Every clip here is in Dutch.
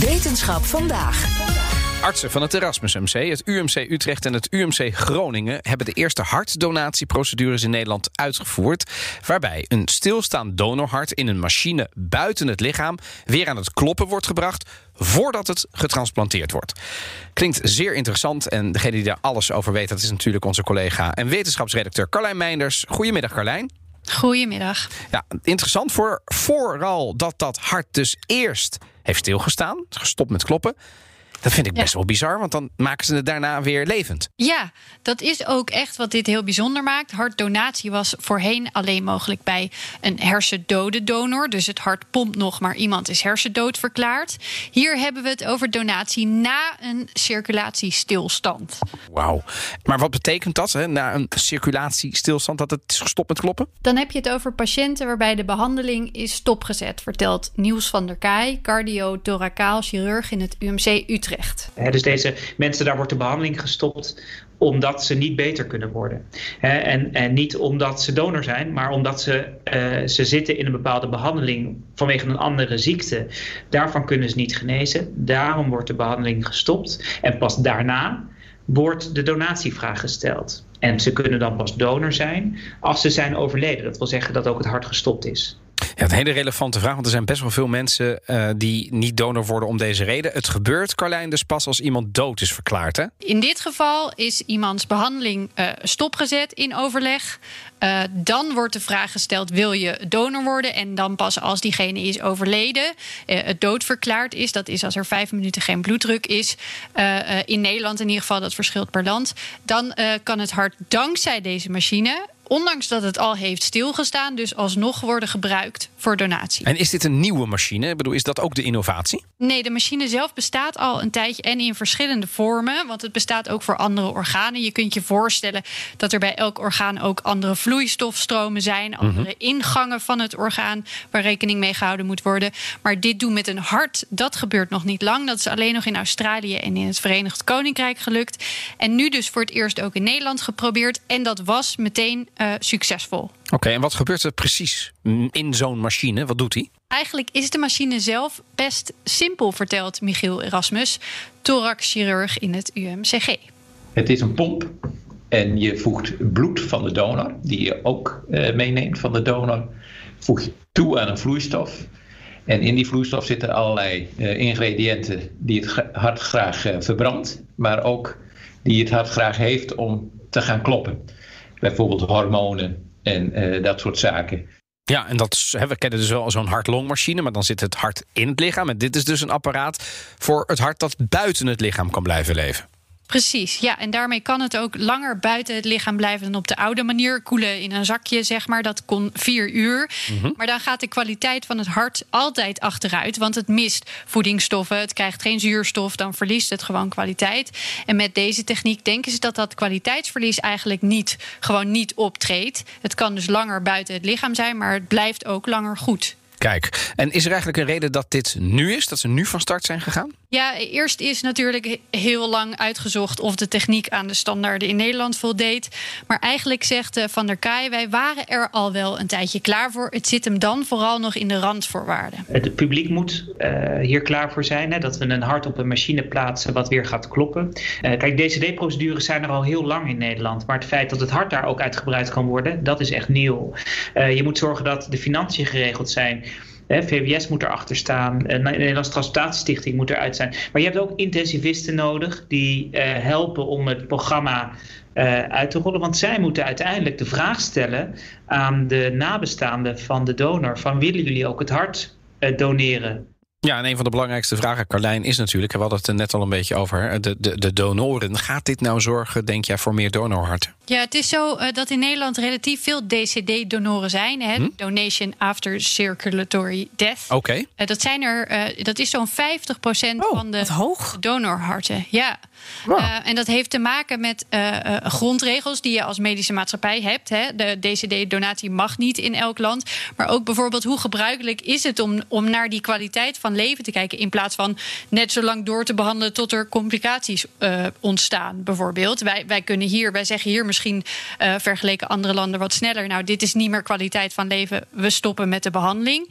Wetenschap vandaag. Artsen van het Erasmus MC, het UMC Utrecht en het UMC Groningen hebben de eerste hartdonatieprocedures in Nederland uitgevoerd. Waarbij een stilstaand donorhart in een machine buiten het lichaam weer aan het kloppen wordt gebracht voordat het getransplanteerd wordt. Klinkt zeer interessant en degene die daar alles over weet, dat is natuurlijk onze collega en wetenschapsredacteur Carlijn Meinders. Goedemiddag Carlijn. Goedemiddag. Ja, interessant voor vooral dat dat hart dus eerst heeft stilgestaan, gestopt met kloppen. Dat vind ik best wel bizar, want dan maken ze het daarna weer levend. Ja, dat is ook echt wat dit heel bijzonder maakt. Hartdonatie was voorheen alleen mogelijk bij een hersendode donor. Dus het hart pompt nog, maar iemand is hersendood verklaard. Hier hebben we het over donatie na een circulatiestilstand. Wauw. Maar wat betekent dat, hè, na een circulatiestilstand, dat het is gestopt met kloppen? Dan heb je het over patiënten waarbij de behandeling is stopgezet, vertelt Niels van der Kaai, cardiothoracaal chirurg in het UMC Utrecht. Dus deze mensen, daar wordt de behandeling gestopt omdat ze niet beter kunnen worden. en, en niet omdat ze donor zijn, maar omdat ze, uh, ze zitten in een bepaalde behandeling vanwege een andere ziekte. Daarvan kunnen ze niet genezen. Daarom wordt de behandeling gestopt. En pas daarna wordt de donatievraag gesteld. En ze kunnen dan pas donor zijn als ze zijn overleden. Dat wil zeggen dat ook het hart gestopt is. Ja, een hele relevante vraag, want er zijn best wel veel mensen uh, die niet donor worden om deze reden. Het gebeurt, Carlijn, dus pas als iemand dood is verklaard, hè? In dit geval is iemands behandeling uh, stopgezet in overleg. Uh, dan wordt de vraag gesteld: wil je donor worden? En dan pas als diegene is overleden, het dood verklaard is. Dat is als er vijf minuten geen bloeddruk is. in Nederland in ieder geval, dat verschilt per land. Dan kan het hart dankzij deze machine ondanks dat het al heeft stilgestaan, dus alsnog worden gebruikt voor donatie. En is dit een nieuwe machine? Ik bedoel, is dat ook de innovatie? Nee, de machine zelf bestaat al een tijdje en in verschillende vormen, want het bestaat ook voor andere organen. Je kunt je voorstellen dat er bij elk orgaan ook andere vloeistofstromen zijn, andere mm-hmm. ingangen van het orgaan waar rekening mee gehouden moet worden. Maar dit doen met een hart, dat gebeurt nog niet lang. Dat is alleen nog in Australië en in het Verenigd Koninkrijk gelukt. En nu dus voor het eerst ook in Nederland geprobeerd. En dat was meteen uh, succesvol. Oké, en wat gebeurt er precies in zo'n machine? Wat doet hij? Eigenlijk is de machine zelf best simpel, vertelt Michiel Erasmus, thoraxchirurg in het UMCG. Het is een pomp en je voegt bloed van de donor, die je ook uh, meeneemt van de donor, voeg je toe aan een vloeistof. En in die vloeistof zitten allerlei uh, ingrediënten die het hart graag uh, verbrandt, maar ook die het hart graag heeft om te gaan kloppen bijvoorbeeld hormonen en uh, dat soort zaken. Ja, en dat, we kennen dus wel zo'n hart-longmachine, maar dan zit het hart in het lichaam. En dit is dus een apparaat voor het hart dat buiten het lichaam kan blijven leven. Precies, ja. En daarmee kan het ook langer buiten het lichaam blijven dan op de oude manier. Koelen in een zakje, zeg maar. Dat kon vier uur. Mhm. Maar dan gaat de kwaliteit van het hart altijd achteruit. Want het mist voedingsstoffen. Het krijgt geen zuurstof. Dan verliest het gewoon kwaliteit. En met deze techniek denken ze dat dat kwaliteitsverlies eigenlijk niet, gewoon niet optreedt. Het kan dus langer buiten het lichaam zijn, maar het blijft ook langer goed. Kijk, en is er eigenlijk een reden dat dit nu is? Dat ze nu van start zijn gegaan? Ja, eerst is natuurlijk heel lang uitgezocht of de techniek aan de standaarden in Nederland voldeed. Maar eigenlijk zegt eh, Van der Kaai, wij waren er al wel een tijdje klaar voor. Het zit hem dan vooral nog in de randvoorwaarden. Het publiek moet uh, hier klaar voor zijn. Hè, dat we een hart op een machine plaatsen wat weer gaat kloppen. Uh, kijk, DCD-procedures zijn er al heel lang in Nederland. Maar het feit dat het hart daar ook uitgebreid kan worden, dat is echt nieuw. je moet zorgen dat de financiën geregeld zijn. VWS moet erachter staan. De Nederlandse moet eruit zijn. Maar je hebt ook intensivisten nodig die uh, helpen om het programma uh, uit te rollen. Want zij moeten uiteindelijk de vraag stellen aan de nabestaanden van de donor: van willen jullie ook het hart doneren? Ja, en een van de belangrijkste vragen, Carlijn, is natuurlijk... we hadden het er net al een beetje over, de, de, de donoren. Gaat dit nou zorgen, denk jij, voor meer donorharten? Ja, het is zo uh, dat in Nederland relatief veel DCD-donoren zijn. Hè? Hm? Donation After Circulatory Death. Oké. Okay. Uh, dat, zijn er, uh, dat is zo'n 50% oh, van de hoog. donorharten. Ja. Wow. en dat heeft te maken met grondregels die je als medische maatschappij hebt. Hè? De DCD-donatie mag niet in elk land. Maar ook bijvoorbeeld hoe gebruikelijk is het om, om naar die kwaliteit van leven te kijken. In plaats van net zo lang door te behandelen tot er complicaties ontstaan, bijvoorbeeld. Wij, wij kunnen hier, wij zeggen hier misschien uh, vergeleken andere landen wat sneller. Nou, dit is niet meer kwaliteit van leven. We stoppen met de behandeling.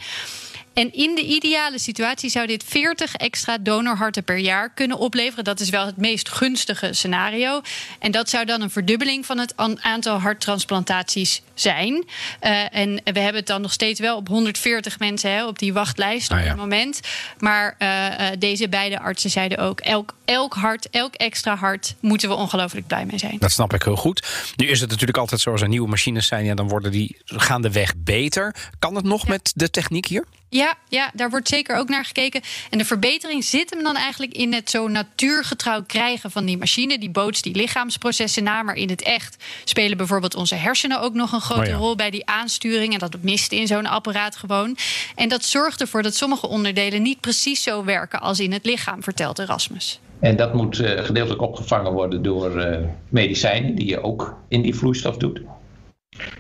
En in de ideale situatie zou dit 40 extra donorharten per jaar kunnen opleveren. Dat is wel het meest gunstige scenario. En dat zou dan een verdubbeling van het aantal harttransplantaties zijn. Uh, en we hebben het dan nog steeds wel op 140 mensen hè, op die wachtlijst Ah, op het moment. Maar uh, deze beide artsen zeiden ook: elk, elk hart, elk extra hart moeten we ongelooflijk blij mee zijn. Dat snap ik heel goed. Nu is het natuurlijk altijd zo als er nieuwe machines zijn, ja, dan worden die gaandeweg beter. Kan het nog ja. met de techniek hier? Ja, ja, daar wordt zeker ook naar gekeken. En de verbetering zit hem dan eigenlijk in het zo natuurgetrouw krijgen van die machine. Die bootst die lichaamsprocessen na, maar in het echt spelen bijvoorbeeld onze hersenen ook nog een grote Oh ja. rol bij die aansturing. En dat mist in zo'n apparaat gewoon. En dat zorgt ervoor dat sommige onderdelen niet precies zo werken als in het lichaam, vertelt Erasmus. En dat moet uh, gedeeltelijk opgevangen worden door uh, medicijnen die je ook in die vloeistof doet.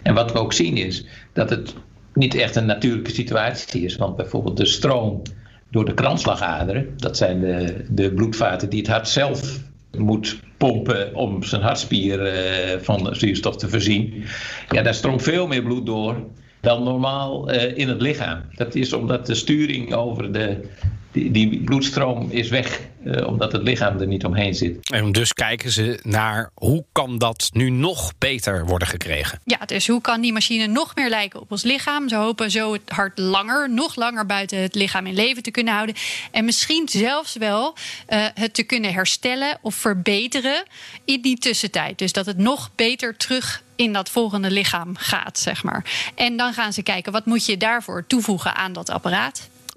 En wat we ook zien is dat het niet echt een natuurlijke situatie is. Want bijvoorbeeld de stroom door de kransslagaderen, dat zijn de, de bloedvaten die het hart zelf moet pompen om zijn hartspier uh, van zuurstof te voorzien. Ja, daar stroomt veel meer bloed door dan normaal uh, in het lichaam. Dat is omdat de sturing over de, die, die bloedstroom is weg, uh, omdat het lichaam er niet omheen zit. En dus kijken ze naar hoe kan dat nu nog beter worden gekregen? Ja, dus hoe kan die machine nog meer lijken op ons lichaam? Ze hopen zo het hart langer, nog langer buiten het lichaam in leven te kunnen houden. En misschien zelfs wel uh, het te kunnen herstellen of verbeteren in die tussentijd. Dus dat het nog beter terug in dat volgende lichaam gaat, zeg maar. En dan gaan ze kijken, wat moet je daarvoor toevoegen aan dat apparaat?